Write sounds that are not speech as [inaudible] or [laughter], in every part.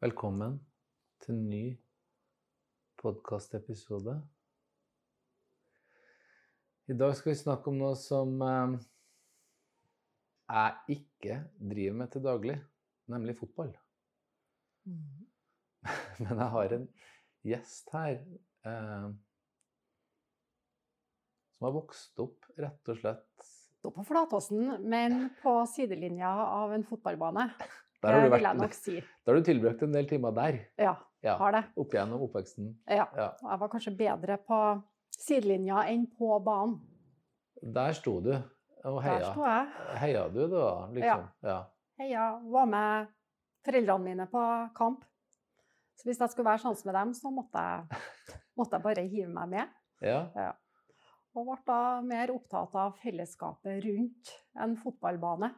Velkommen til en ny podkastepisode. I dag skal vi snakke om noe som eh, jeg ikke driver med til daglig, nemlig fotball. [laughs] Men jeg har en gjest her eh, som har vokst opp rett og slett Stå på Flatåsen, men på sidelinja av en fotballbane. Der har du, vil jeg nok si. [laughs] der har du tilbrakt en del timer der. Ja, Ja, har det. Opp igjennom oppveksten. Ja. Ja. Jeg var kanskje bedre på sidelinja enn på banen. Der sto du og Der heia. sto jeg. Heia du da, liksom? Ja. Heia, var med foreldrene mine på kamp. Så hvis jeg skulle være sånn med dem, så måtte jeg, [laughs] måtte jeg bare hive meg med. ja. Og ble da mer opptatt av fellesskapet rundt en fotballbane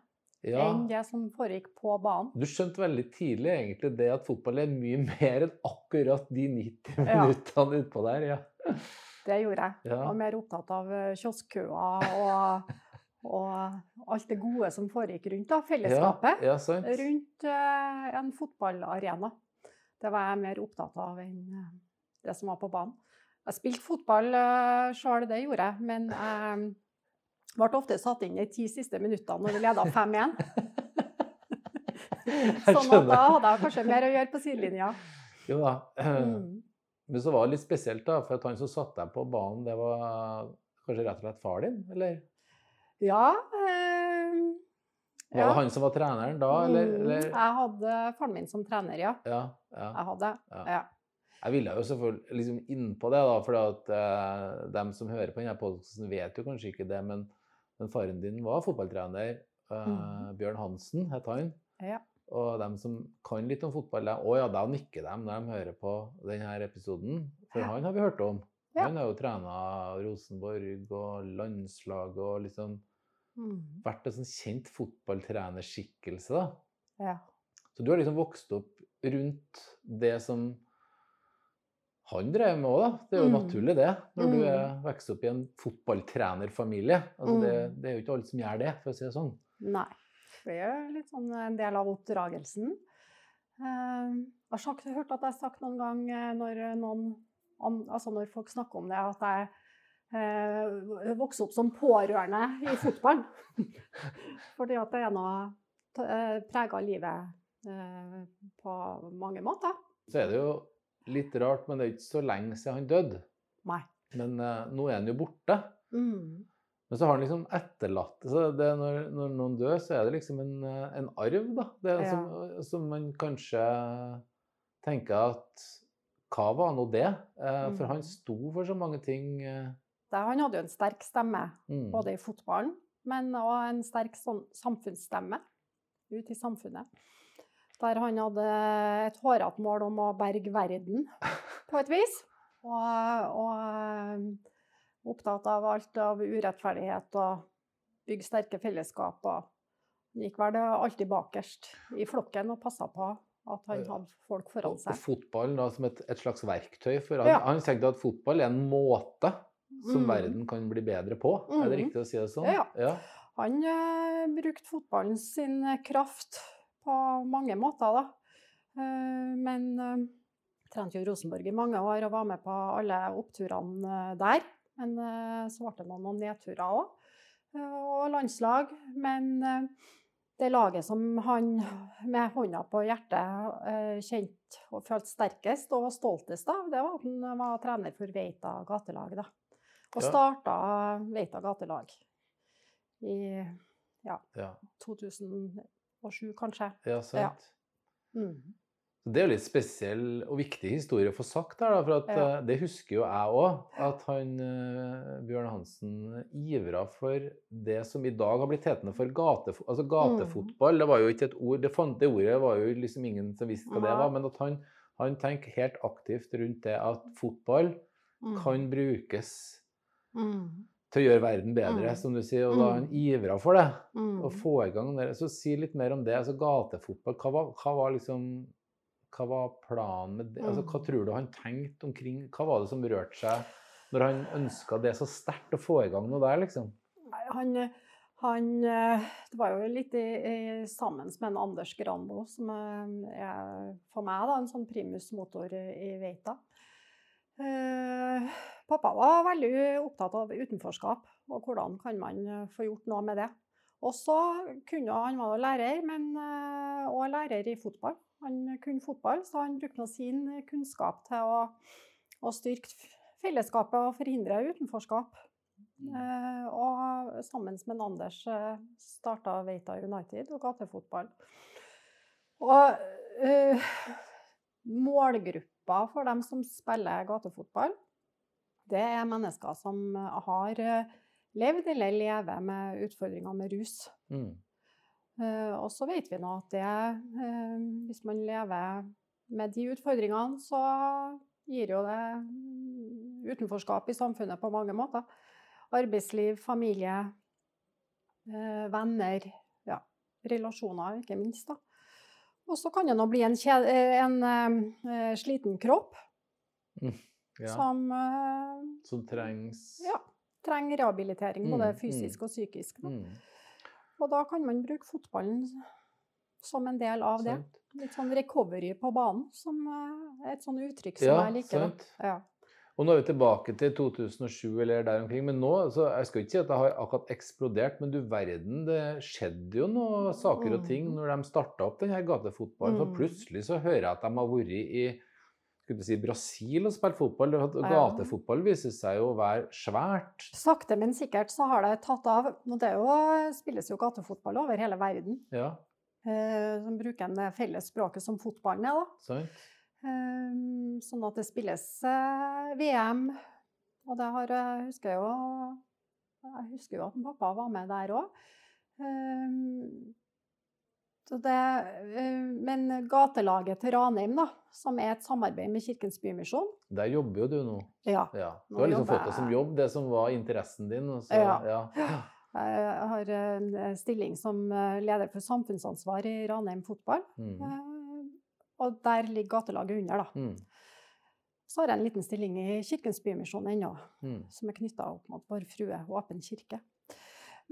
ja. enn det som foregikk på banen. Du skjønte veldig tidlig egentlig det at fotball er mye [laughs] mer enn akkurat de 90 Ja. minuttene utpå der. Ja. Det gjorde jeg. Ja. Jeg var mer opptatt av eh, kioskkøer og, og alt det gode som foregikk rundt da, fellesskapet. Ja, ja. Rundt uh, en fotballarena. Det var jeg mer opptatt av enn eh, det som var på banen. Jeg spilte fotball uh, sjøl, det gjorde jeg, men jeg ble ofte satt inn de ti siste minuttene når vi leda 5-1. Jeg Sånn at da hadde jeg kanskje mer å gjøre på sidelinja. Jo da. Mm. [clears throat] Men så var det litt spesielt, da, for at han som satte deg på banen, det var kanskje rett og slett far din? Eller Ja. eh, var ja. det han som var treneren da, eller? Mm, eller? Jeg hadde faren min som trener, ja. Ja, ja. Jeg hadde. Ja. Ja. Jeg ville jo selvfølgelig liksom innpå det, da, for at eh, dem som hører på denne podkasten, vet jo kanskje ikke det, men, men faren din var fotballtrener. Eh, Mhm. Bjørn Hansen het han. Ja. Og de som kan litt om fotball, de, å ja, da nikker de når de hører på denne episoden. For han har vi hørt om. Ja. Han har jo trena Rosenborg og landslag og liksom Mm. vært en sånn kjent fotballtrenerskikkelse, da. ja. Så du har liksom vokst opp rundt det som han drev med òg, da. Det er jo Mm. naturlig, det. Når du Mm. er, vokser opp i en fotballtrenerfamilie. Altså det, Mm. det er jo ikke alle som gjør det, for å si det sånn. Nei. Det er jo litt sånn en del av oppdragelsen. Eh, Jeg har sagt, hørt at jeg har sagt noen gang eh, når, noen, altså når folk snakker om det, at jeg eh, vokste opp som pårørende i fotballen. [laughs] Fordi at det er noe prega livet eh, på mange måter. Så er det jo litt rart, men det er ikke så lenge siden han døde. Nei. Men uh, nå er han jo borte. Mm. Men så har han liksom etterlatt så det når, når noen dør, så er det liksom en, eh, en arv, da. Det, er Ja. som, som man kanskje tenker at Hva var nå det? Eh, for han Mm. sto for så mange ting. eh, Det, han hadde jo en sterk stemme, mm. både i fotballen, men òg en sterk sånn samfunnsstemme ut i samfunnet. Der han hadde et hårete mål om å berge verden, på et vis. Og, og eh, opptatt av alt av urettferdighet og bygge sterke fellesskap. Og gikk vel alltid bakerst i flokken og passa på at han hadde folk foran Og, og fotball fotballen da som et, et slags verktøy. For han, Ja. han tenkte at fotball er en måte som Mm. verden kan bli bedre på. Er det Mm. riktig å si det sånn? Ja. ja. Han eh, brukte fotballen sin kraft på mange måter, da. Eh, men jeg trente jo Rosenborg i mange år og var med på alle oppturene eh, der. Men eh, så ble det noen, nedturer òg. og landslag. Men eh, det laget som han med hånda på hjertet eh, kjente og følte sterkest og var stoltest av, det var at han var trener for Veita gatelag. da. Og starta Veita gatelag i ja. 2007, kanskje. Ja, sant. Mm. Det er jo litt spesiell og viktig historie å få sagt her, da, for at, Ja. eh, det husker jo jeg òg. At han eh, Bjørn Hansen ivra for det som i dag har blitt hetende for gatefo altså gatefotball. Det var jo ikke et ord, det, fant, det ordet var jo liksom ingen som visste hva det var. Men at han, han tenker helt aktivt rundt det at fotball Mm. kan brukes Mm. Til å gjøre verden bedre, Mm. som du sier. Og da er han ivra for det. Mm. Å få i gang det. Så si litt mer om det. altså Gatefotball, hva var, hva var liksom hva var planen med det? Altså, hva Mm. tror du han tenkte omkring Hva var det som rørte seg når han ønska det så sterkt å få i gang noe der, liksom? Nei, Han, Han eh, Det var jo litt i, i, sammen med en Anders Granbo, som er for meg da, en sånn primus motor i, i Veita. Eh, pappa var veldig opptatt av utenforskap, og hvordan kan man få gjort noe med det. Og så kunne han var lærer, men òg lærer i fotball. Han kunne fotball, så han brukte sin kunnskap til å, å styrke fellesskapet og forhindre utenforskap. Mm. Eh, og sammen med Anders eh, starta Veita United og gatefotball. Og eh, målgruppa for dem som spiller gatefotball, det er mennesker som har eh, levd eller lever med utfordringer med rus. Mm. Eh, og så vet vi nå at det, eh, hvis man lever med de utfordringene, så gir jo det utenforskap i samfunnet på mange måter. Arbeidsliv, familie, eh, venner, ja, relasjoner, ikke minst. da. Og så kan det nå bli en, en, en sliten kropp mm, ja. som Som trengs Ja. Trenger rehabilitering, både mm, fysisk mm. og psykisk. Mm. Og da kan man bruke fotballen som en del av det. Litt sånn recovery på banen, som et sånt uttrykk som ja, jeg liker. Sant. Ja. Og nå er vi tilbake til 2007 eller der omkring. Men nå, så jeg skal ikke si at det har akkurat eksplodert, men du verden, det skjedde jo noen saker og ting mm. når de starta opp denne gatefotballen. For mm. plutselig så hører jeg at de har vært i skulle si, Brasil og spilt fotball. Gatefotball viser seg jo å være svært. Sakte, men sikkert så har det tatt av. Og Det jo, spilles jo gatefotball over hele verden. Ja. Eh, som bruker det felles språket som fotballen er. da. Sånn. Eh, sånn at det spilles eh, VM. Og det har jeg husker jo Jeg husker jo at pappa var med der òg. Det, eh, men gatelaget til Ranheim, da, som er et samarbeid med Kirkens Bymisjon Der jobber jo du nå. Ja. ja. Du har liksom fått det som jobb, det som var interessen din. Så, ja. ja. Jeg har en stilling som eh, leder for samfunnsansvar i Ranheim fotball. Mm. Eh, og der ligger gatelaget under, da. Mm. Så har jeg en liten stilling i Kirkens Bymisjon ennå, mm. som er knytta opp mot Vår Frue Åpen kirke.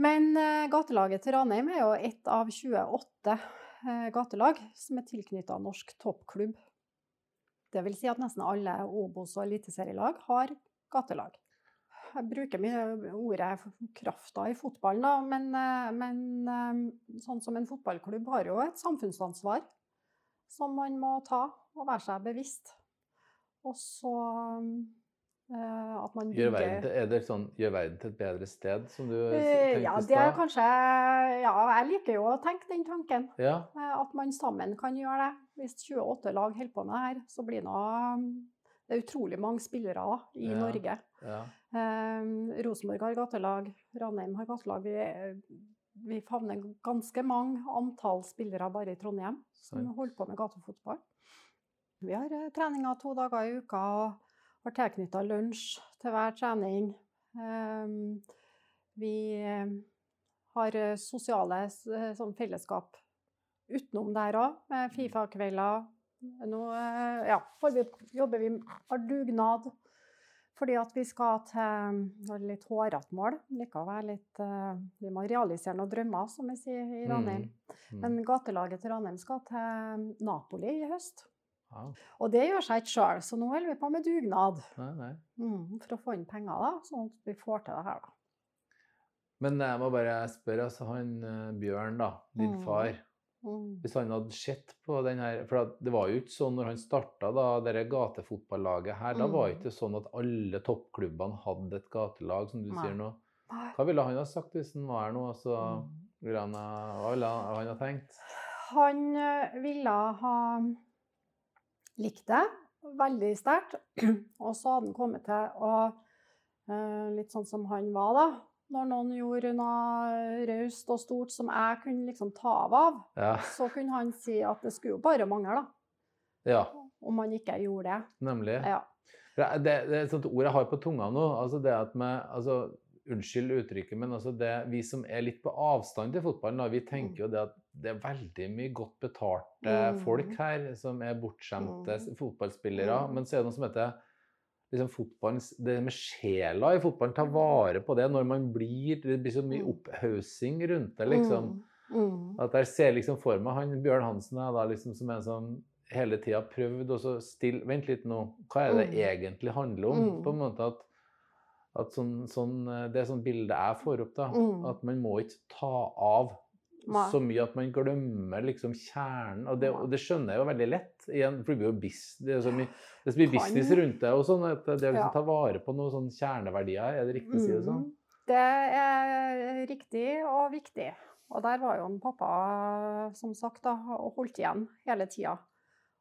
Men uh, gatelaget til Ranheim er jo ett av 28 uh, eh, gatelag som er tilknytta norsk toppklubb. Det vil si at nesten alle Obos- og eliteserielag har gatelag. Jeg bruker mye ordet krafta i fotballen, da, men, uh, men sånn som en fotballklubb har jo et samfunnsansvar som man må ta og være seg bevisst. Og så Eh, at man bygger... Gjør verden, er det sånn gjør verden til et bedre sted, som du eh, tenkte Ja, det er kanskje Ja, jeg liker jo å tenke den tanken. Ja. Eh, at man sammen kan gjøre det. Hvis 28 lag holder på med det her, så blir det Det er utrolig mange spillere da, i ja. Norge. Ja. Eh, Rosenborg har gatelag, Ranheim har gatelag. Vi, vi favner ganske mange antall spillere bare i Trondheim som holder på med gatefotball. Vi har treninger to dager i uka. og har tilknytta lunsj til hver trening. Ehm, vi eh, har eh, sosiale eh, sånn fellesskap utenom der òg, med Fifa-kvelder. Nå ja, vi, jobber vi har dugnad fordi at vi skal til litt hårete mål. Likevel litt Vi må realisere noen drømmer, som vi sier i Ranheim. Mm. Mm. Men gatelaget til Ranheim skal til Napoli i høst. Ja. Og det gjør seg ikke sjøl, så nå holder vi på med dugnad. Nei, nei. Mm, for å få inn penger, da, sånn at vi får til det her. da. Men jeg må bare spørre, altså han eh, Bjørn, da, din mm. far mm. Hvis han hadde sett på den her For det var jo ikke sånn når han starta det gatefotballaget her, da var det mm. ikke sånn at alle toppklubbene hadde et gatelag, som du nei. sier nå. Hva ville han ha sagt hvis han var her nå? Altså, mm. hva ville han ha tenkt? Han eh, ville ha likte det veldig sterkt. [clears throat] Og så hadde han kommet til å eh, Litt sånn som han var, da. Når noen gjorde noe raust og stort som jeg kunne liksom ta av, ja. så kunne han si at det skulle jo bare mangle, da. Ja. Om han ikke gjorde det. Nemlig. Ja. Det, det, er et sånt ord jeg har på tunga nå. altså det at med, altså, Unnskyld uttrykket, men altså det, vi som er litt på avstand til fotballen, da, vi tenker jo det at det er veldig mye godt betalte mm. folk her som er bortskjemte mm. fotballspillere. Mm. Men så er det noe som heter liksom det med sjela i fotballen, ta vare på det når man blir Det blir så mye Mm. opphaussing rundt det, liksom. Mm. Mm. At jeg ser liksom for meg han Bjørn Hansen er da liksom som en som hele tida prøvd å så stille Vent litt nå, hva er det Mm. egentlig handler om? Mm. På en måte at, at sånn, sånn, det er sånn bildet jeg får opp, da. Mm. At man må ikke ta av. så mye at man glemmer liksom kjernen. Og det, og det skjønner jeg jo veldig lett. Igjen, for det blir jo bis, det er så mye, [gasps] det Kan- business rundt det. og sånn, at Det å liksom ta vare på noen sånne kjerneverdier, er det riktig å si det sånn? Mm. Det er riktig og viktig. Og der var jo en pappa, som sagt, da, og holdt igjen hele tida.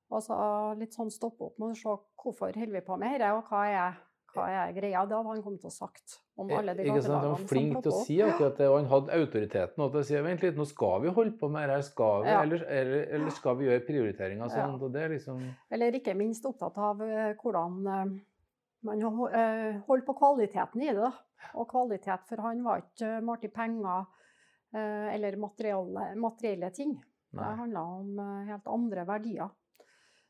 Og så litt sånn stoppe opp med å se hvorfor holder vi på med dette, og hva er, hva er greia. Det hadde han kommet til å sagt om alle de Eh, Ikke sant? Han var flink til å si akkurat det, og han hadde autoriteten til å si vent litt, nå skal vi holde på med det her, skal vi, Ja. eller, eller, eller skal vi gjøre prioriteringer Ja. sånn? Og det er liksom Eller ikke minst opptatt av eh, hvordan eh, man ho- eh, holder på kvaliteten i det. da. Og kvalitet for han var ikke målt i penger eh, eller materielle, materielle ting. Det Nei. handla om eh, helt andre verdier.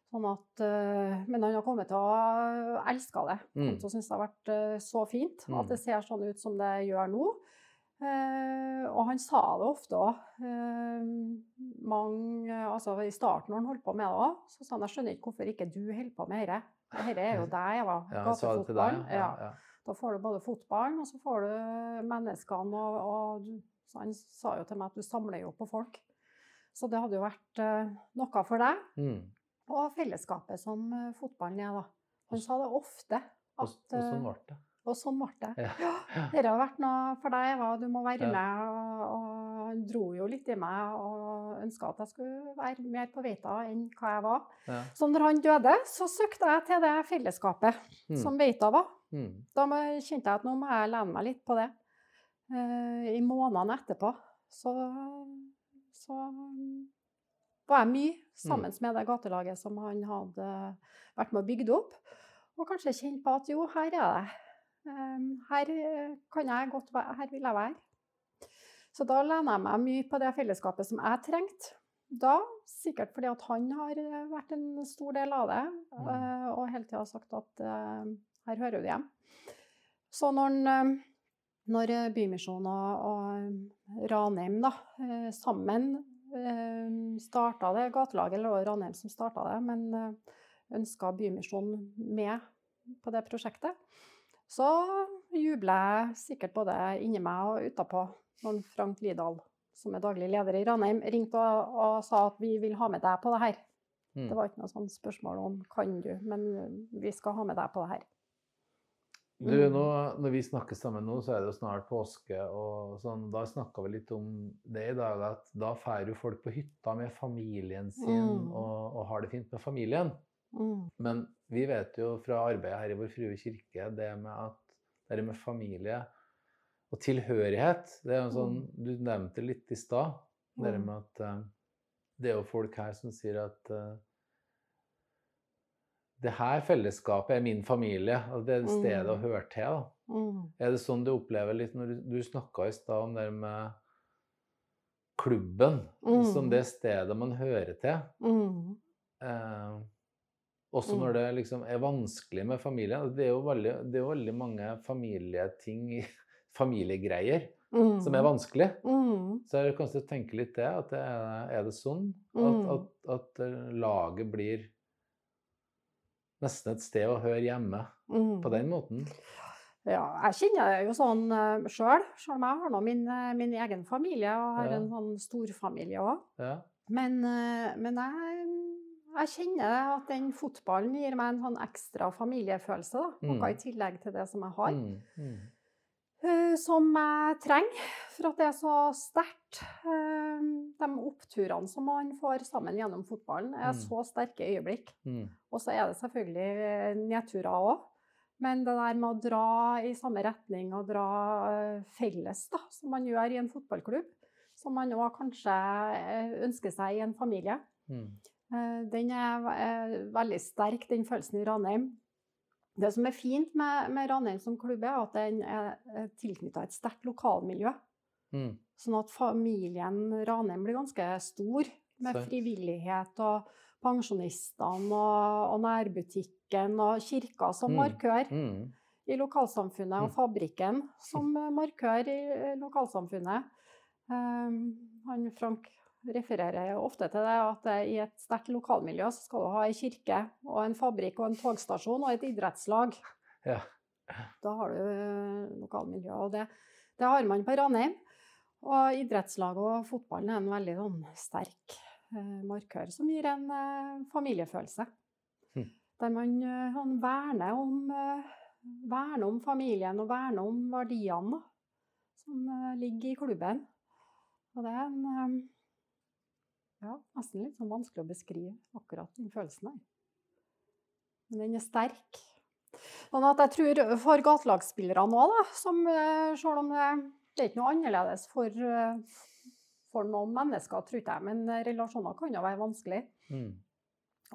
Sånn at, eh, men han har kommet til å elske det. Mm. Kommet til synes det har vært eh, så fint Mm. at det ser sånn ut som det gjør nå. Eh, og han sa det ofte òg. altså I starten når han holdt på med det òg, så sa han jeg skjønner ikke hvorfor ikke du holder på med dette. Dette er jo [laughs] deg, Eva. Ja, han sa det til deg, Gatefotball. ja. Ja. Da får du både fotballen, og så får du menneskene, og, og han sa jo til meg at du samler jo på folk. Så det hadde jo vært eh, noe for deg. Mm. Og fellesskapet som eh, fotballen er, da. Han sa det ofte. Og, At, og sånn eh, ble det. og sånn ble det. Ja. Ja. Dette har vært noe for deg, Eva. Du må være Ja. med. Og, han dro jo litt i meg og ønska at jeg skulle være mer på Veita enn hva jeg var. Ja. Så når han døde, så søkte jeg til det fellesskapet Mm. som Veita var. Mm. Da kjente jeg at nå må jeg lene meg litt på det. Eh, I månedene etterpå så, så var jeg mye sammen med det gatelaget som han hadde vært med og bygd opp. Og kanskje kjent på at jo, her er det. Eh, her eh, kan jeg godt være, her vil jeg være. Så da lener jeg meg mye på det fellesskapet som jeg trengte. Da, sikkert fordi at han har eh, vært en stor del av det, Mm. eh, og hele tida sagt at eh, her hører du hjem. Så når, han, eh, når eh, Bymisjonen og, og Ranheim da, eh, sammen eh, starta det, gatelaget eller Ranheim som starta det, men eh, ønska Bymisjonen med på det prosjektet, så jubler jeg sikkert både inni meg og utapå når Frank Lidahl, som er daglig leder i Ranheim, ringte og, og sa at vi vil ha med deg på det her. Mm. Det var ikke noe sånt spørsmål om kan du, men vi skal ha med deg på det her. Du, Mm. nå, når vi snakker sammen nå, så er det jo snart påske. og sånn, Da snakka vi litt om det i dag, at da drar jo folk på hytta med familien sin Mm. og, og har det fint med familien. Mm. Men vi vet jo fra arbeidet her i Vår Frue kirke det med at det med familie og tilhørighet det er jo sånn, Du nevnte litt i stad. Det Mm. med at eh, det er jo folk her som sier at eh, det her fellesskapet er min familie. og Det er stedet å Mm. høre til. Mm. Er det sånn du opplever litt når du, du snakka i stad om det med klubben som Mm. det stedet man hører til? Mm. Eh, også Mm. når det liksom er vanskelig med familien. Altså, Det er jo veldig, det er jo veldig mange familieting, [laughs] familiegreier, Mm. som er vanskelig. Mm. Så jeg kan kanskje tenke litt det, at det er, er det sånn at, Mm. at, at eh, laget blir nesten et sted å høre hjemme Mm. på den måten? Ja, jeg kjenner det jo sånn sjøl, sjøl. Selv om jeg har nå min, eh, min egen familie og har Ja. en sånn storfamilie òg. Ja. Men, eh, men jeg, jeg kjenner at den fotballen gir meg en sånn ekstra familiefølelse. Da. Noe Mm. i tillegg til det som jeg har. Mm, mm, eh, Som jeg trenger for at det er så sterkt. Eh, De oppturene som man får sammen gjennom fotballen, er Mm. så sterke øyeblikk. mm, Og så er det selvfølgelig nedturer òg. Men det der med å dra i samme retning og dra eh, felles, da, som man gjør i en fotballklubb, som man òg kanskje eh, ønsker seg i en familie, mm, eh, den er eh, veldig sterk, den følelsen i Ranheim. Det som er fint med, med Ranheim som klubb, er at den er tilknytta et sterkt lokalmiljø. mm. Sånn at familien Ranheim blir ganske stor, med Sant. frivillighet og pensjonistene og, og nærbutikken og kirka som Mm. markør Mm. i lokalsamfunnet, og Mm. fabrikken som markør i lokalsamfunnet. Um, han Frank refererer jo ofte til det at i et sterkt lokalmiljø så skal du ha ei kirke og en fabrikk og en togstasjon og et idrettslag. Ja. Da har du eh, lokalmiljø. Og det, det har man på Ranheim. Og idrettslaget og fotballen er en veldig sånn, sterk eh, markør som gir en eh, familiefølelse. Hm. Der man sånn, verner, om, eh, verner om familien og verner om verdiene som eh, ligger i klubben. Og det er en ja, nesten litt sånn vanskelig å beskrive akkurat den følelsen der. Men den er sterk. Sånn at jeg tror for gatelagsspillerne òg, da, som eh, selv om det, det er ikke noe annerledes for, eh, for noen mennesker, tror jeg, men eh, relasjoner kan jo være vanskelig. Mm.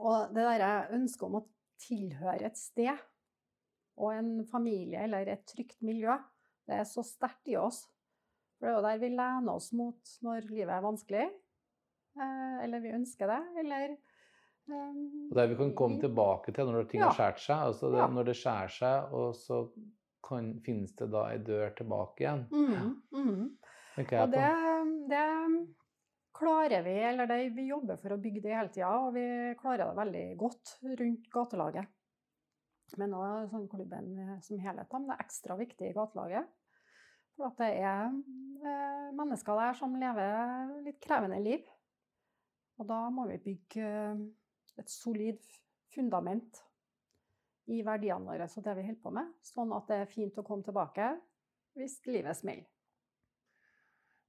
Og det derre ønsket om å tilhøre et sted og en familie eller et trygt miljø, det er så sterkt i oss. For det er jo der vi lener oss mot når livet er vanskelig, eh, eller vi ønsker det, eller um, Og der vi kan komme tilbake til når ting Ja. har skåret seg. Altså det, Ja. Når det skjærer seg, og så kan, finnes det da ei dør tilbake igjen. Mm, mm. Okay, Og det, det klarer vi, eller det, vi jobber for å bygge det hele tida, og vi klarer det veldig godt rundt gatelaget. Men òg sånn klubben som helhet. Men det er ekstra viktig i gatelaget. For at det er eh, mennesker der som lever litt krevende liv. Og da må vi bygge eh, et solid fundament i verdiene våre og det vi holder på med, sånn at det er fint å komme tilbake hvis livet smeller.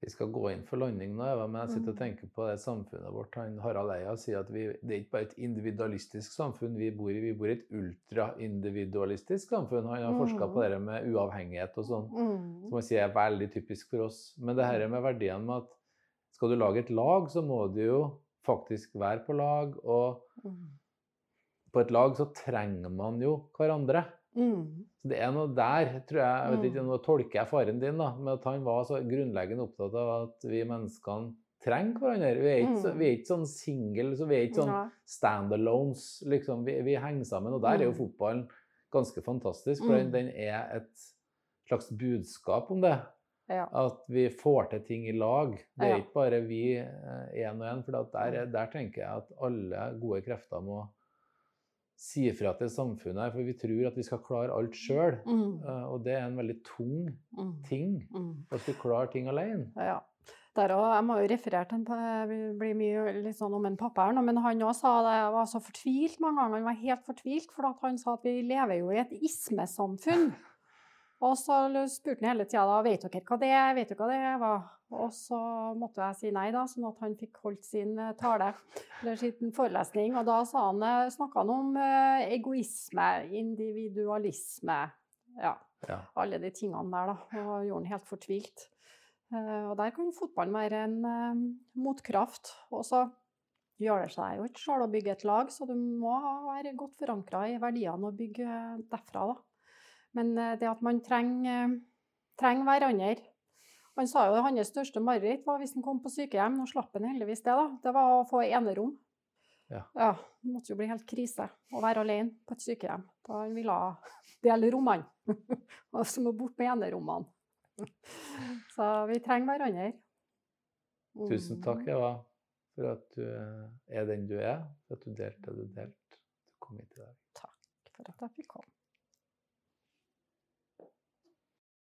Vi skal gå inn for landing nå, Eva, men jeg sitter og Mhm. tenker på det samfunnet vårt. Han, Harald Eia sier at vi, det er ikke bare et individualistisk samfunn vi bor i, vi bor i et ultraindividualistisk samfunn. Han har forska på det med uavhengighet og sånn, Mm. som han sier er veldig typisk for oss. Men det her med verdiene med at skal du lage et lag, så må du jo faktisk være på lag, og Mm. på et lag så trenger man jo hverandre. Mm. Så det er noe der, tror jeg. jeg vet ikke, Mm. Nå tolker jeg faren din, da, med at han var så grunnleggende opptatt av at vi menneskene trenger hverandre. Vi er ikke, Mm. vi er ikke sånn single, så vi er ikke sånn standalones. Liksom. Vi, vi henger sammen. Og der er jo Mm. fotballen ganske fantastisk, for den, den er et slags budskap om det. Ja. At vi får til ting i lag. Det er ikke bare vi én og én. For der, er- der tenker jeg at alle gode krefter må si ifra til samfunnet. her, For vi tror at vi skal klare alt sjøl. Mm. Og det er en veldig tung Mm. ting. Mm. At du klarer ting alene. Ja. Der også, jeg må jo referere til en, det blir mye litt sånn om en pappa her nå, men han også sa det var så fortvilt mange ganger. Han var helt fortvilt, for han sa at vi lever jo i et ismesamfunn. Og så spurte han hele tida da, vet dere hva det er, vet dere hva det var? Og så måtte jeg si nei, da, sånn at han fikk holdt sin eh, tale, eller sin forelesning. Og da han, snakka han om eh, egoisme, individualisme, ja, Ja. alle de tingene der, da. Og gjorde han helt fortvilt. Eh, og der kan fotballen være en eh, motkraft. Og så gjør det seg jo ikke sjøl å bygge et lag, så du må være godt forankra i verdiene og bygge derfra, da. Men eh, det at man trenger, eh, trenger hverandre Han sa jo at hans største mareritt var hvis han kom på sykehjem. Nå slapp han heldigvis det, da. Det var å få enerom. Ja. ja. Det måtte jo bli helt krise å være alene på et sykehjem. Da han ville [laughs] dele rommene. [laughs] Og så må bort med enerommene. [laughs] Så vi trenger hverandre. Tusen takk, Mm. Eva, for at du er den du er. For at du delte det du delte. Du kom hit i dag. Takk for at jeg fikk komme.